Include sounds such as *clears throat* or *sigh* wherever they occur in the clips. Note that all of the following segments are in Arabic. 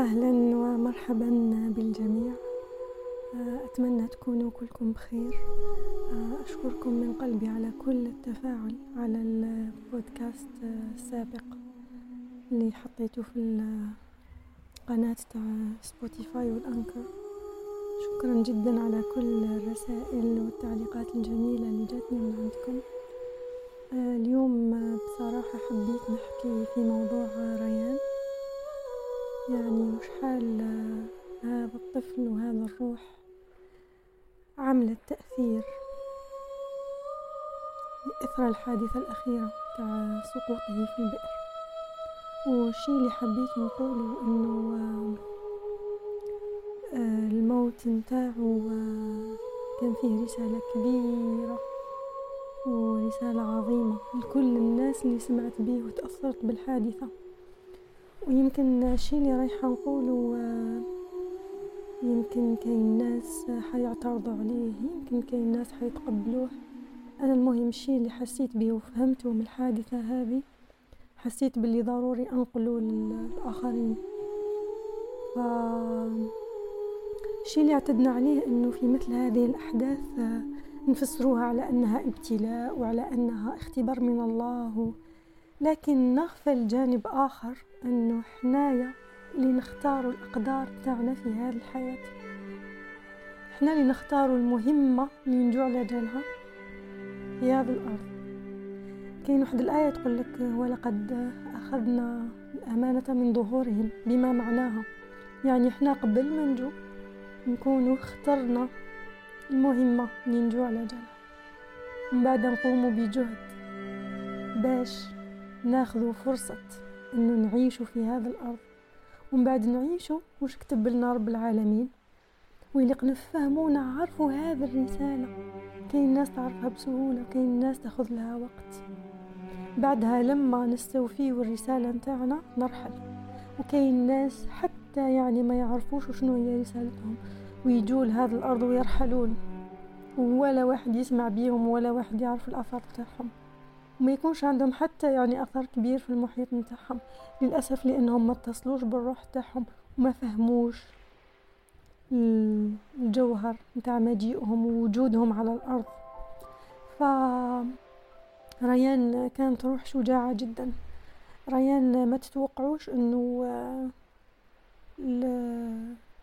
أهلا ومرحبا بالجميع. أتمنى تكونوا كلكم بخير. أشكركم من قلبي على كل التفاعل على البودكاست السابق اللي حطيته في القناة تاع سبوتيفاي والأنكر. شكرا جدا على كل الرسائل والتعليقات الجميلة اللي جاتني من عندكم. اليوم بصراحة حبيت نحكي في موضوع ريان. يعني وش حال هذا الطفل وهذا الروح عملت تأثير إثر الحادثة الأخيرة تاع سقوطه في البئر. والشي اللي حبيت نقوله إنه آه، الموت نتاعو آه، كان فيه رسالة كبيرة ورسالة عظيمة لكل الناس اللي سمعت به وتأثرت بالحادثة. ويمكن الشي اللي رايحة نقوله آه، يمكن كاين ناس حيعترضوا عليه يمكن كاين ناس حيتقبلوه. أنا المهم الشي اللي حسيت به وفهمته من الحادثة هذه حسيت باللي ضروري انقله للآخرين. ف الشي اللي اعتدنا عليه إنه في مثل هذه الأحداث نفسروها على أنها ابتلاء وعلى أنها اختبار من الله. لكن نغفل جانب آخر أنه حنايا اللي نختاروا الأقدار تاعنا في هذه الحياة. إحنا اللي نختاروا المهمة اللي نجوع لجلها في هذه الأرض. كاين واحد الآية تقول لك ولقد أخذنا الأمانة من ظهورهم بما معناها. يعني إحنا قبل ما نجو نكونوا اخترنا المهمة اللي نجوع لجلها من بعد نقوموا بجهد باش ناخذوا فرصة إنه نعيشوا في هذا الأرض. ومن بعد نعيشوا وش كتب لنا رب العالمين؟ ويليق نفهموا ونعرفوا هذه الرسالة. كاين ناس تعرفها بسهولة كاين ناس تاخذ لها وقت. بعدها لما نستوفيو الرسالة نتاعنا نرحل. وكاين ناس حتى يعني ما يعرفوش شنو هي رسالتهم ويجوا لهذه الأرض ويرحلون. ولا واحد يسمع بيهم ولا واحد يعرف الأثر تاعهم. وما يكونش عندهم حتى يعني أثر كبير في المحيط نتاعهم. للأسف لأنهم ما اتصلوش بالروح تاعهم وما فهموش الجوهر نتاع مجيئهم ووجودهم على الأرض. ف ريان كانت روح شجاعة جدا. ريان ما تتوقعوش إنه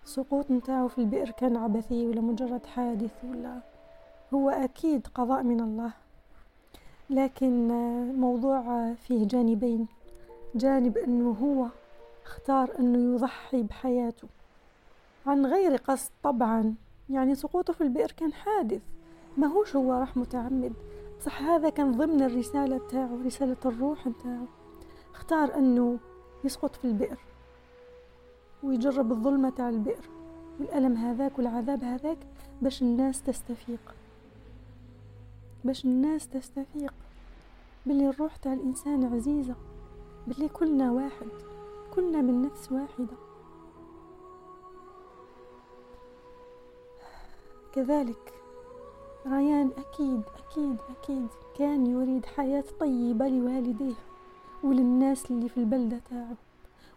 السقوط نتاعو في البئر كان عبثي ولا مجرد حادث ولا هو أكيد قضاء من الله. لكن موضوع فيه جانبين. جانب أنه هو اختار أنه يضحي بحياته. عن غير قصد طبعا يعني سقوطه في البئر كان حادث. ما هوش هو راح متعمد. صح هذا كان ضمن الرسالة تاعه رسالة الروح تاعه اختار أنه يسقط في البئر ويجرب الظلمة تاع البئر. والألم هذاك والعذاب هذاك باش الناس تستفيق. باش الناس تستفيق. باللي الروح تاع الإنسان عزيزة باللي كلنا واحد كلنا من نفس واحدة. كذلك ريان أكيد أكيد أكيد كان يريد حياة طيبة لوالديه وللناس اللي في البلدة تاعه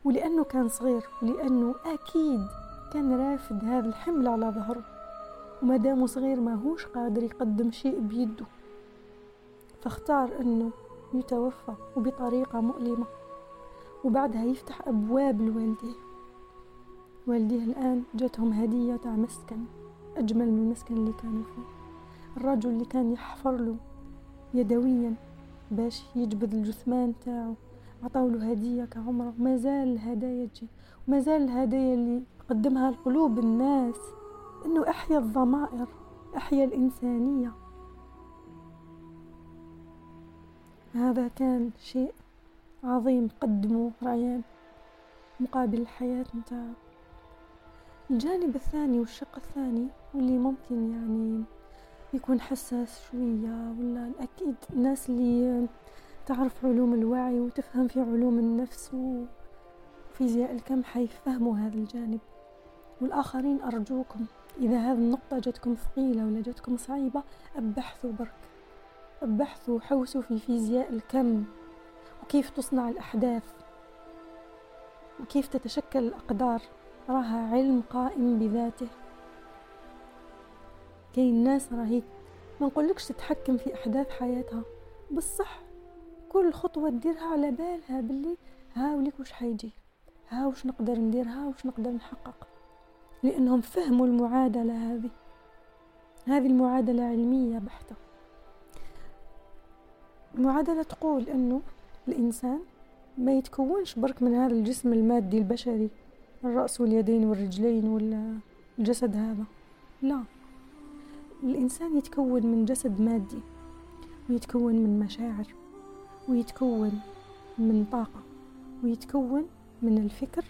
ولأنه كان صغير ولأنه أكيد كان رافد هذا الحمل على ظهره. ومادامه صغير ما هوش قادر يقدم شيء بيده. فاختار أنه يتوفى وبطريقة مؤلمة وبعدها يفتح أبواب لوالديه. والديه الآن جاتهم هدية تاع مسكن أجمل من المسكن اللي كانوا فيه. الرجل اللي كان يحفر له يدويا باش يجبد الجثمان تاعو عطاوله هدية كعمرة. ما زال الهدايا تجي وما زال الهدايا اللي قدمها لقلوب الناس إنه إحيا الضمائر إحيا الإنسانية. هذا كان شيء عظيم قدمه ريان مقابل الحياة متاعه. الجانب الثاني والشق الثاني واللي ممكن يعني يكون حساس شوية ولا أكيد الناس اللي تعرف علوم الوعي وتفهم في علوم النفس وفيزياء الكم حيفهموا هذا الجانب. والآخرين أرجوكم إذا هذه النقطة جتكم ثقيلة ولا جتكم صعيبة أبحثوا برك. أبحثوا حوسوا في فيزياء الكم وكيف تصنع الأحداث وكيف تتشكل الأقدار راها علم قائم بذاته. كاين ناس راهي ما نقولكش تتحكم في أحداث حياتها بالصح كل خطوة تديرها على بالها باللي ها وليك وش حيجي ها وش نقدر ندير ها وش نقدر نحقق. لأنهم فهموا المعادلة هذه هذه المعادلة علمية بحتة. المعادلة تقول أنه الإنسان ما يتكونش برك من هذا الجسم المادي البشري الرأس واليدين والرجلين والجسد هذا. لا. الإنسان يتكون من جسد مادي ويتكون من مشاعر ويتكون من طاقة ويتكون من الفكر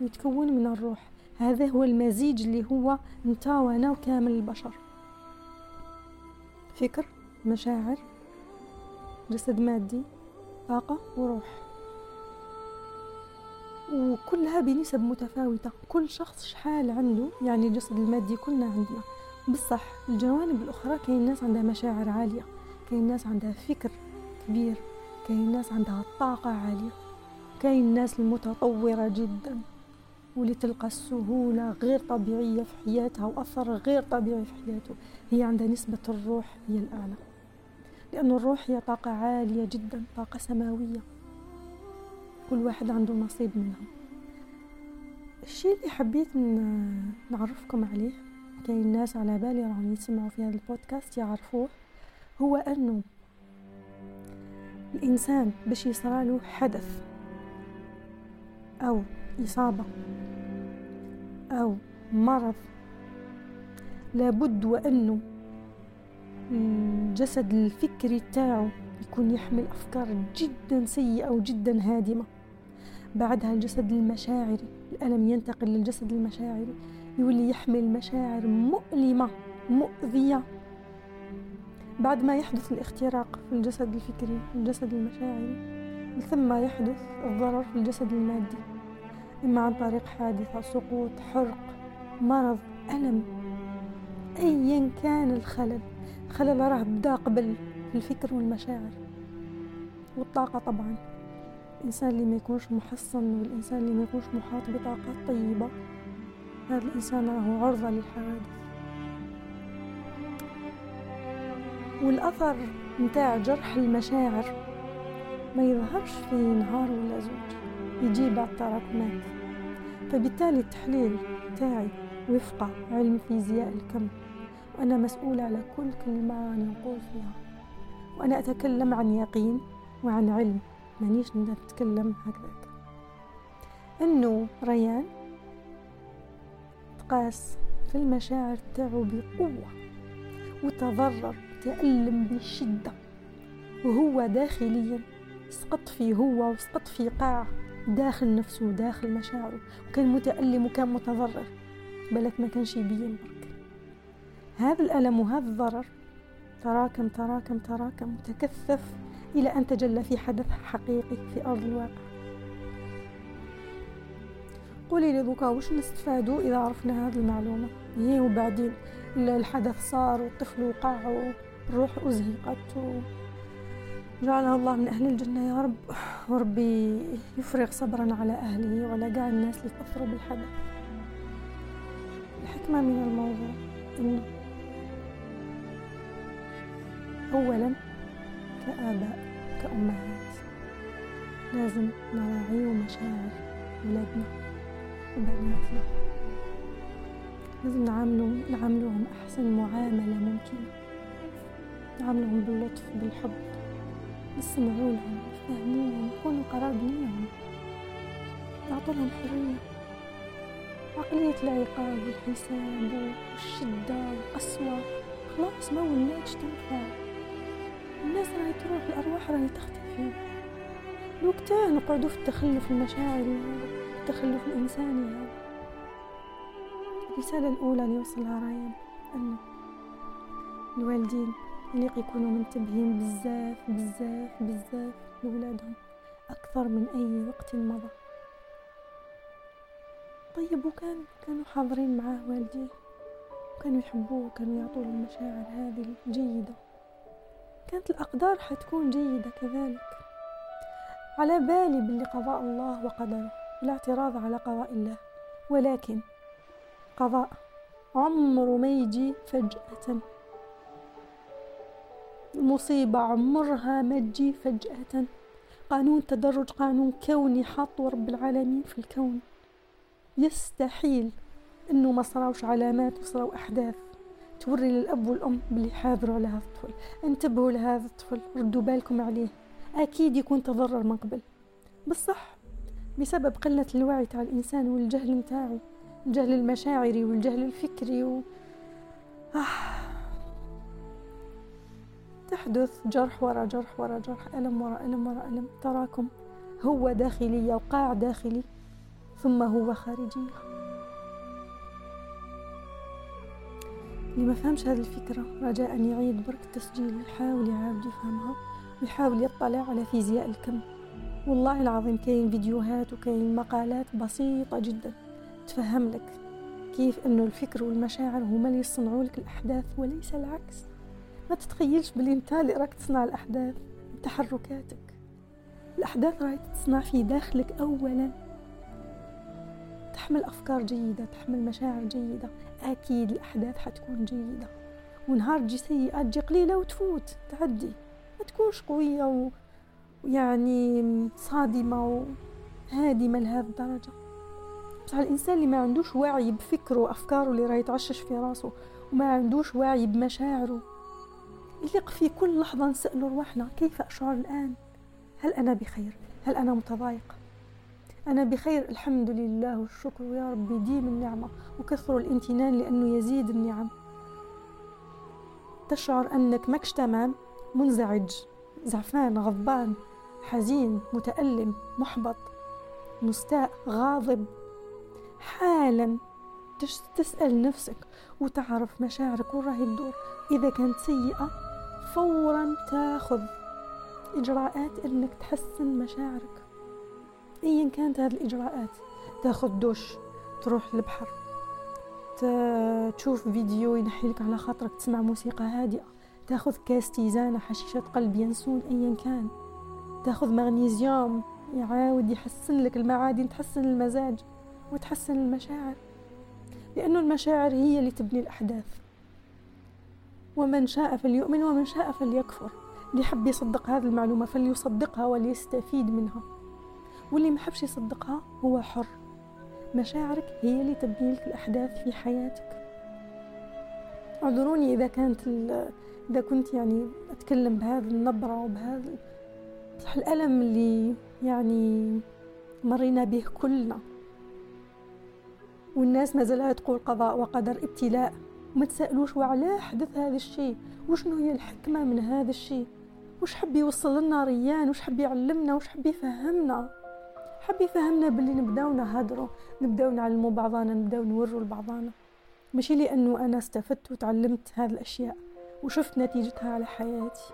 ويتكون من الروح. هذا هو المزيج اللي هو انت وأنا وكامل البشر. فكر مشاعر جسد مادي طاقة وروح. وكلها بنسب متفاوتة. كل شخص شحال عنده يعني الجسد المادي كلنا عندنا. بصح الجوانب الأخرى كاين ناس عندها مشاعر عالية كاين ناس عندها فكر كبير كاين ناس عندها طاقة عالية. كاين ناس المتطورة جدا واللي تلقى السهولة غير طبيعية في حياتها وأثر غير طبيعي في حياته. هي عندها نسبة الروح هي الأعلى. لأن الروح هي طاقة عالية جدا طاقة سماوية. كل واحد عنده نصيب منها. الشيء اللي حبيت نعرفكم عليه كاين ناس على بالي راهم يسمعوا في هذا البودكاست يعرفوه هو أنه الإنسان باش يصرى حدث أو إصابة أو مرض لابد وأنه الجسد الفكري تاعو يكون يحمل أفكار جدا سيئة وجدا هادمة. بعدها الجسد المشاعري الألم ينتقل للجسد المشاعري يولي يحمل مشاعر مؤلمة مؤذية. بعد ما يحدث الاختراق في الجسد الفكري الجسد المشاعري ثم يحدث الضرر في الجسد المادي. إما عن طريق حادثة سقوط حرق مرض ألم أيا كان الخلل. الخلل راه بدا قبل الفكر والمشاعر والطاقة طبعا. الإنسان اللي ما يكونش محصن والإنسان اللي ما يكونش محاط بطاقات طيبة هذا الإنسان راهو عرضة للحوادث. والأثر متاع جرح المشاعر ما يظهرش في نهار ولا زوج يجي بعد تراكمات. فبالتالي التحليل تاعي وفق علم فيزياء الكم وأنا مسؤولة على كل كلمة نقول فيها. وأنا أتكلم عن يقين وعن علم مانيش نتكلم هكذاك. إنه ريان تقاس في المشاعر تاعو بقوة وتضرر تألم بشدة. وهو داخليا سقط فيه هو وسقط في قاع داخل نفسه وداخل مشاعره وكان متألم وكان متضرر. بالك ما كانش يبين برك هذا الألم وهذا الضرر. تراكم تراكم تراكم وتكثف إلى أن تجلى في حدث حقيقي في أرض الواقع. قولي لي دوكا وش نستفادوا إذا عرفنا هذه المعلومة؟ هي وبعدين الحدث صار والطفل وقع والروح أزهقت جعلها الله من أهل الجنة يا رب. وربي يفرغ صبرا على أهله وعلى قاع الناس اللي تأثروا بالحدث الحكمة من الموضوع. إنه أولا كآباء كأمهات. لازم نراعي مشاعر ولادنا وبناتنا. لازم نعاملهم نعاملهم أحسن معاملة ممكنة. نعاملهم باللطف بالحب. نسمعوا لهم نفهموهم نكونوا قرابين نعطوا لهم حرية. عقلية العقاب والحساب والشدة والقسوة. خلاص ما ولاتش تنفع. الناس راهي تروح الأرواح راهي تختفي. لوقتها نقعدوا في التخلف المشاعري التخلف الإنساني. هذا الرسالة الأولى اللي وصلها رايان أنه الوالدين يليق يكونوا منتبهين بزاف بزاف بزاف لولادهم أكثر من أي وقت مضى. طيب وكان كانوا حاضرين معاه والديه وكانوا يحبوه وكانوا يعطوه المشاعر هذه الجيدة. كانت الأقدار حتكون جيدة كذلك. على بالي باللي قضاء الله وقدره لا اعتراض على قضاء الله. ولكن قضاء عمره ما يجي فجأة. المصيبة عمرها ما تجي فجأة. قانون تدرج قانون كوني حاطه رب العالمين في الكون. يستحيل إنه ما صراوش علامات وصراو أحداث. توري للأب والأم باللي حاذروا على هذا الطفل. انتبهوا لهذا الطفل ردوا بالكم عليه. أكيد يكون تضرر من قبل. بالصح بسبب قلة الوعي تاع الإنسان والجهل متاعه الجهل المشاعري والجهل الفكري و... آه. تحدث جرح ورا جرح ورا جرح ألم ورا ألم ورا ألم. تراكم هو داخلية وقاع داخلي ثم هو خارجية اللي ما فهمش هذه الفكرة. رجاء يعيد برك التسجيل. ويحاول يعاود يفهمها. ويحاول يطلع على فيزياء الكم. والله العظيم كاين فيديوهات وكاين مقالات بسيطة جدا تفهم لك كيف انه الفكر والمشاعر هما اللي يصنعوا لك الأحداث وليس العكس. ما تتخيلش بلي أنت اللي راك تصنع الأحداث بتحركاتك الأحداث راهي تتصنع في داخلك اولا. تحمل أفكار جيدة تحمل مشاعر جيدة. أكيد الأحداث حتكون جيدة. ونهار تجي سيئة تجي قليلة وتفوت تعدي. ما تكونش قوية ويعني صادمة وهادمه لهذه الدرجة. بصح الإنسان اللي ما عندوش وعي بفكره وأفكاره اللي راهي تعشش في راسه وما عندوش وعي بمشاعره يليق في كل لحظة نسأل رواحنا كيف أشعر الآن؟ هل أنا بخير؟ هل أنا متضايقة؟ أنا بخير الحمد لله والشكر يا ربي ديم النعمة وكثر الامتنان لأنه يزيد النعم. تشعر أنك ماكش تمام منزعج زعفان غضبان حزين متألم محبط مستاء غاضب. حالا تسأل نفسك وتعرف مشاعرك وين راهي تدور. إذا كانت سيئة فورا تاخذ إجراءات إنك تحسن مشاعرك. أيا كانت هذه الإجراءات. تاخذ دوش تروح للبحر تشوف فيديو ينحيلك على خاطرك تسمع موسيقى هادئة. تاخذ كاس تيزانة حشيشة قلب ينسون أيا كان. تاخذ مغنيزيوم يعاود يحسن لك المعادن تحسن المزاج وتحسن المشاعر. لأنه المشاعر هي اللي تبني الأحداث. ومن شاء فليؤمن ومن شاء فليكفر. اللي حب يصدق هذه المعلومة فليصدقها وليستفيد منها. واللي ما حبش يصدقها هو حر. مشاعرك هي اللي تبني لك الأحداث في حياتك. اعذروني إذا كانت إذا كنت يعني أتكلم بهذه النبرة وبهذا صح الألم اللي يعني مرينا به كلنا. والناس ما زالت تقول قضاء وقدر ابتلاء. وما تسألوش وعلاه حدث هذا الشيء. وشنو هي الحكمة من هذا الشيء؟ وش حب يوصل لنا ريان؟ وش حب يعلمنا؟ وش حب يفهمنا؟ حب يفهمنا باللي نبداو نهضروا نبداو نعلموا بعضنا نبداو نوروا لبعضنا ماشي لأنه أنا استفدت وتعلمت هذه الأشياء وشفت نتيجتها على حياتي.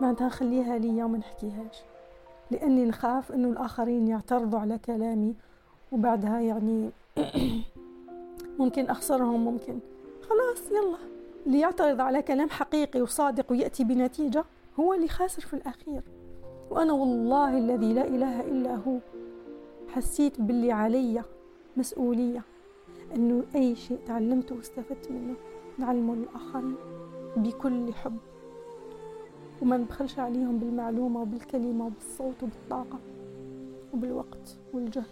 معناتها نخليها ليا وما نحكيهاش. لأني نخاف انه الآخرين يعترضوا على كلامي وبعدها يعني *clears throat* ممكن أخسرهم ممكن. خلاص يلا. اللي يعترض على كلام حقيقي وصادق ويأتي بنتيجة هو اللي خاسر في الأخير. وأنا والله الذي لا إله إلا هو. حسيت باللي علي مسؤولية إنه أي شيء تعلمته واستفدت منه نعلمه للاخرين بكل حب. وما نبخلش عليهم بالمعلومة وبالكلمة وبالصوت وبالطاقة وبالوقت والجهد.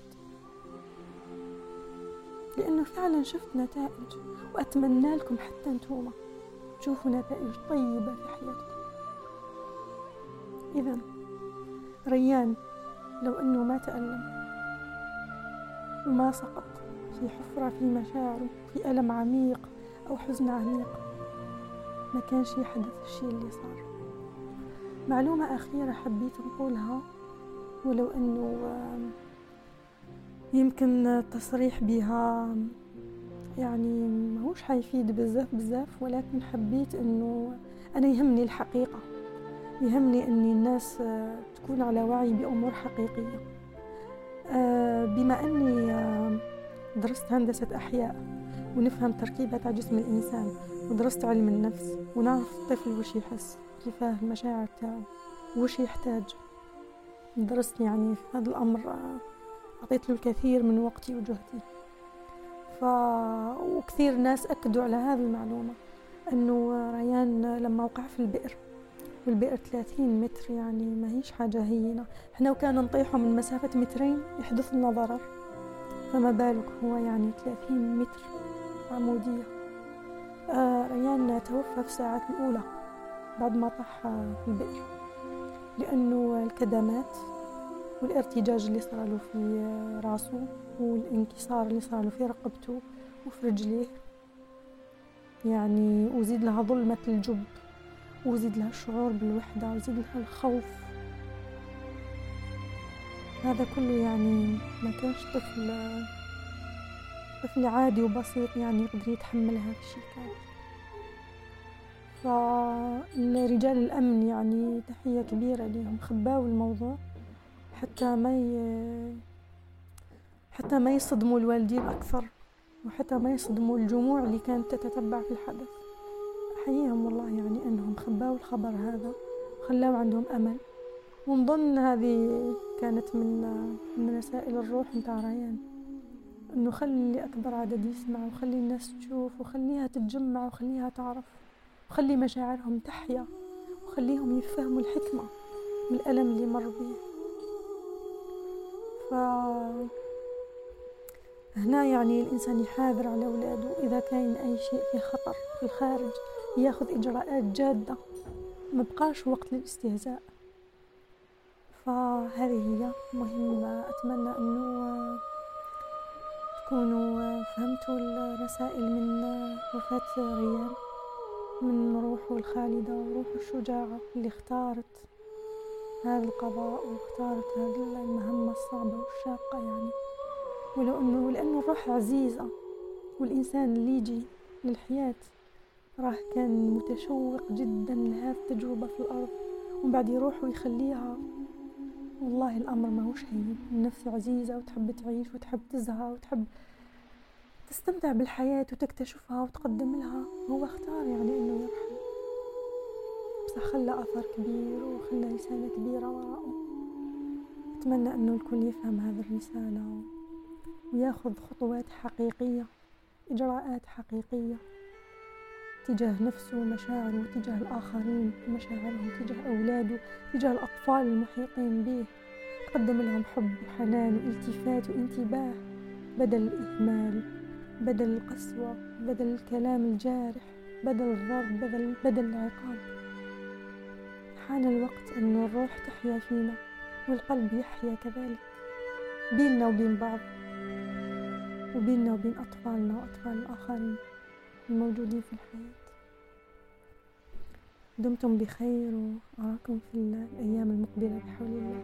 لأنه فعلا شفت نتائج وأتمنى لكم حتى أنتم تشوفوا نتائج طيبة في حياتكم. إذا ريان لو أنه ما تألم. وما سقط في حفرة في مشاعره في ألم عميق أو حزن عميق. ما كانش يحدث الشيء اللي صار. معلومة أخيرة حبيت نقولها ولو أنه يمكن التصريح بها يعني ماهوش حيفيد بزاف بزاف ولكن حبيت أنه أنا يهمني الحقيقة. يهمني ان الناس تكون على وعي بأمور حقيقية. آه، بما أني آه، درست هندسة أحياء ونفهم تركيبة جسم الإنسان ودرست علم النفس ونعرف الطفل وش يحس كيفاه المشاعر تاعو وش يحتاج. درست يعني في هذا الأمر آه، أعطيت له الكثير من وقتي وجهدي. ف... وكثير ناس أكدوا على هذه المعلومة أنه ريان لما وقع في البئر. والبئر 30 متر يعني ما هيش حاجة هينة. إحنا وكان نطيحه من مسافة مترين يحدث لنا ضرر. فما بالك هو يعني 30 متر عمودية. آه ريان توفى في الساعات الأولى بعد ما طاح البئر. لأنه الكدمات والارتجاج اللي صار في راسه والانكسار اللي صار في رقبته وفي رجليه يعني وزيد لها ظلمة الجب. وزيد لها الشعور بالوحدة وزيد لها الخوف. هذا كله يعني ما كانش طفل طفل عادي وبسيط يعني يقدر يتحمل هذا الشيء كامل. فرجال الأمن يعني تحية كبيرة لهم خباوا الموضوع حتى ما ي... حتى ما يصدموا الوالدين أكثر وحتى ما يصدموا الجموع اللي كانت تتتبع في الحدث. أحييهم والله يعني أنهم خباوا الخبر هذا وخلاوا عندهم أمل. ونظن هذه كانت من من رسائل الروح متاع ريان إنه خلي أكبر عدد يسمع وخلي الناس تشوف وخليها تتجمع وخليها تعرف وخلي مشاعرهم تحيا وخليهم يفهموا الحكمة من الألم اللي مر به ف هنا يعني الإنسان يحاذر على أولاده إذا كان أي شيء في خطر في الخارج. ياخذ إجراءات جادة. ما بقاش وقت للاستهزاء. فهذه هي مهمة. أتمنى أنه تكونوا فهمتوا الرسائل من وفاة ريان من روحه الخالدة وروحه الشجاعة اللي اختارت هذا القضاء واختارت هذه المهمة الصعبة والشاقة يعني. ولو أنه لأنه الروح عزيزة والإنسان اللي يجي للحياة راه كان متشوق جدا لهذه التجربة في الأرض ومن بعد يروح ويخليها. والله الأمر ما هوش هين النفس عزيزة وتحب تعيش وتحب تزهى وتحب تستمتع بالحياة وتكتشفها وتقدم لها. هو اختار يعني إنه يرحل بس خلى أثر كبير وخلى رسالة كبيرة وراءه أتمنى إنه الكل يفهم هذه الرسالة ويأخذ خطوات حقيقية إجراءات حقيقية. تجاه نفسه ومشاعره تجاه الآخرين ومشاعرهم تجاه أولاده تجاه الأطفال المحيطين به. قدم لهم حب وحنان والتفات وانتباه. بدل الإهمال بدل القسوة بدل الكلام الجارح بدل الضرب بدل, بدل العقاب. حان الوقت أن الروح تحيا فينا والقلب يحيا كذلك. بيننا وبين بعض وبيننا وبين أطفالنا وأطفال الآخرين. الموجودين في الحياة. دمتم بخير وأراكم في الأيام المقبلة بحول الله.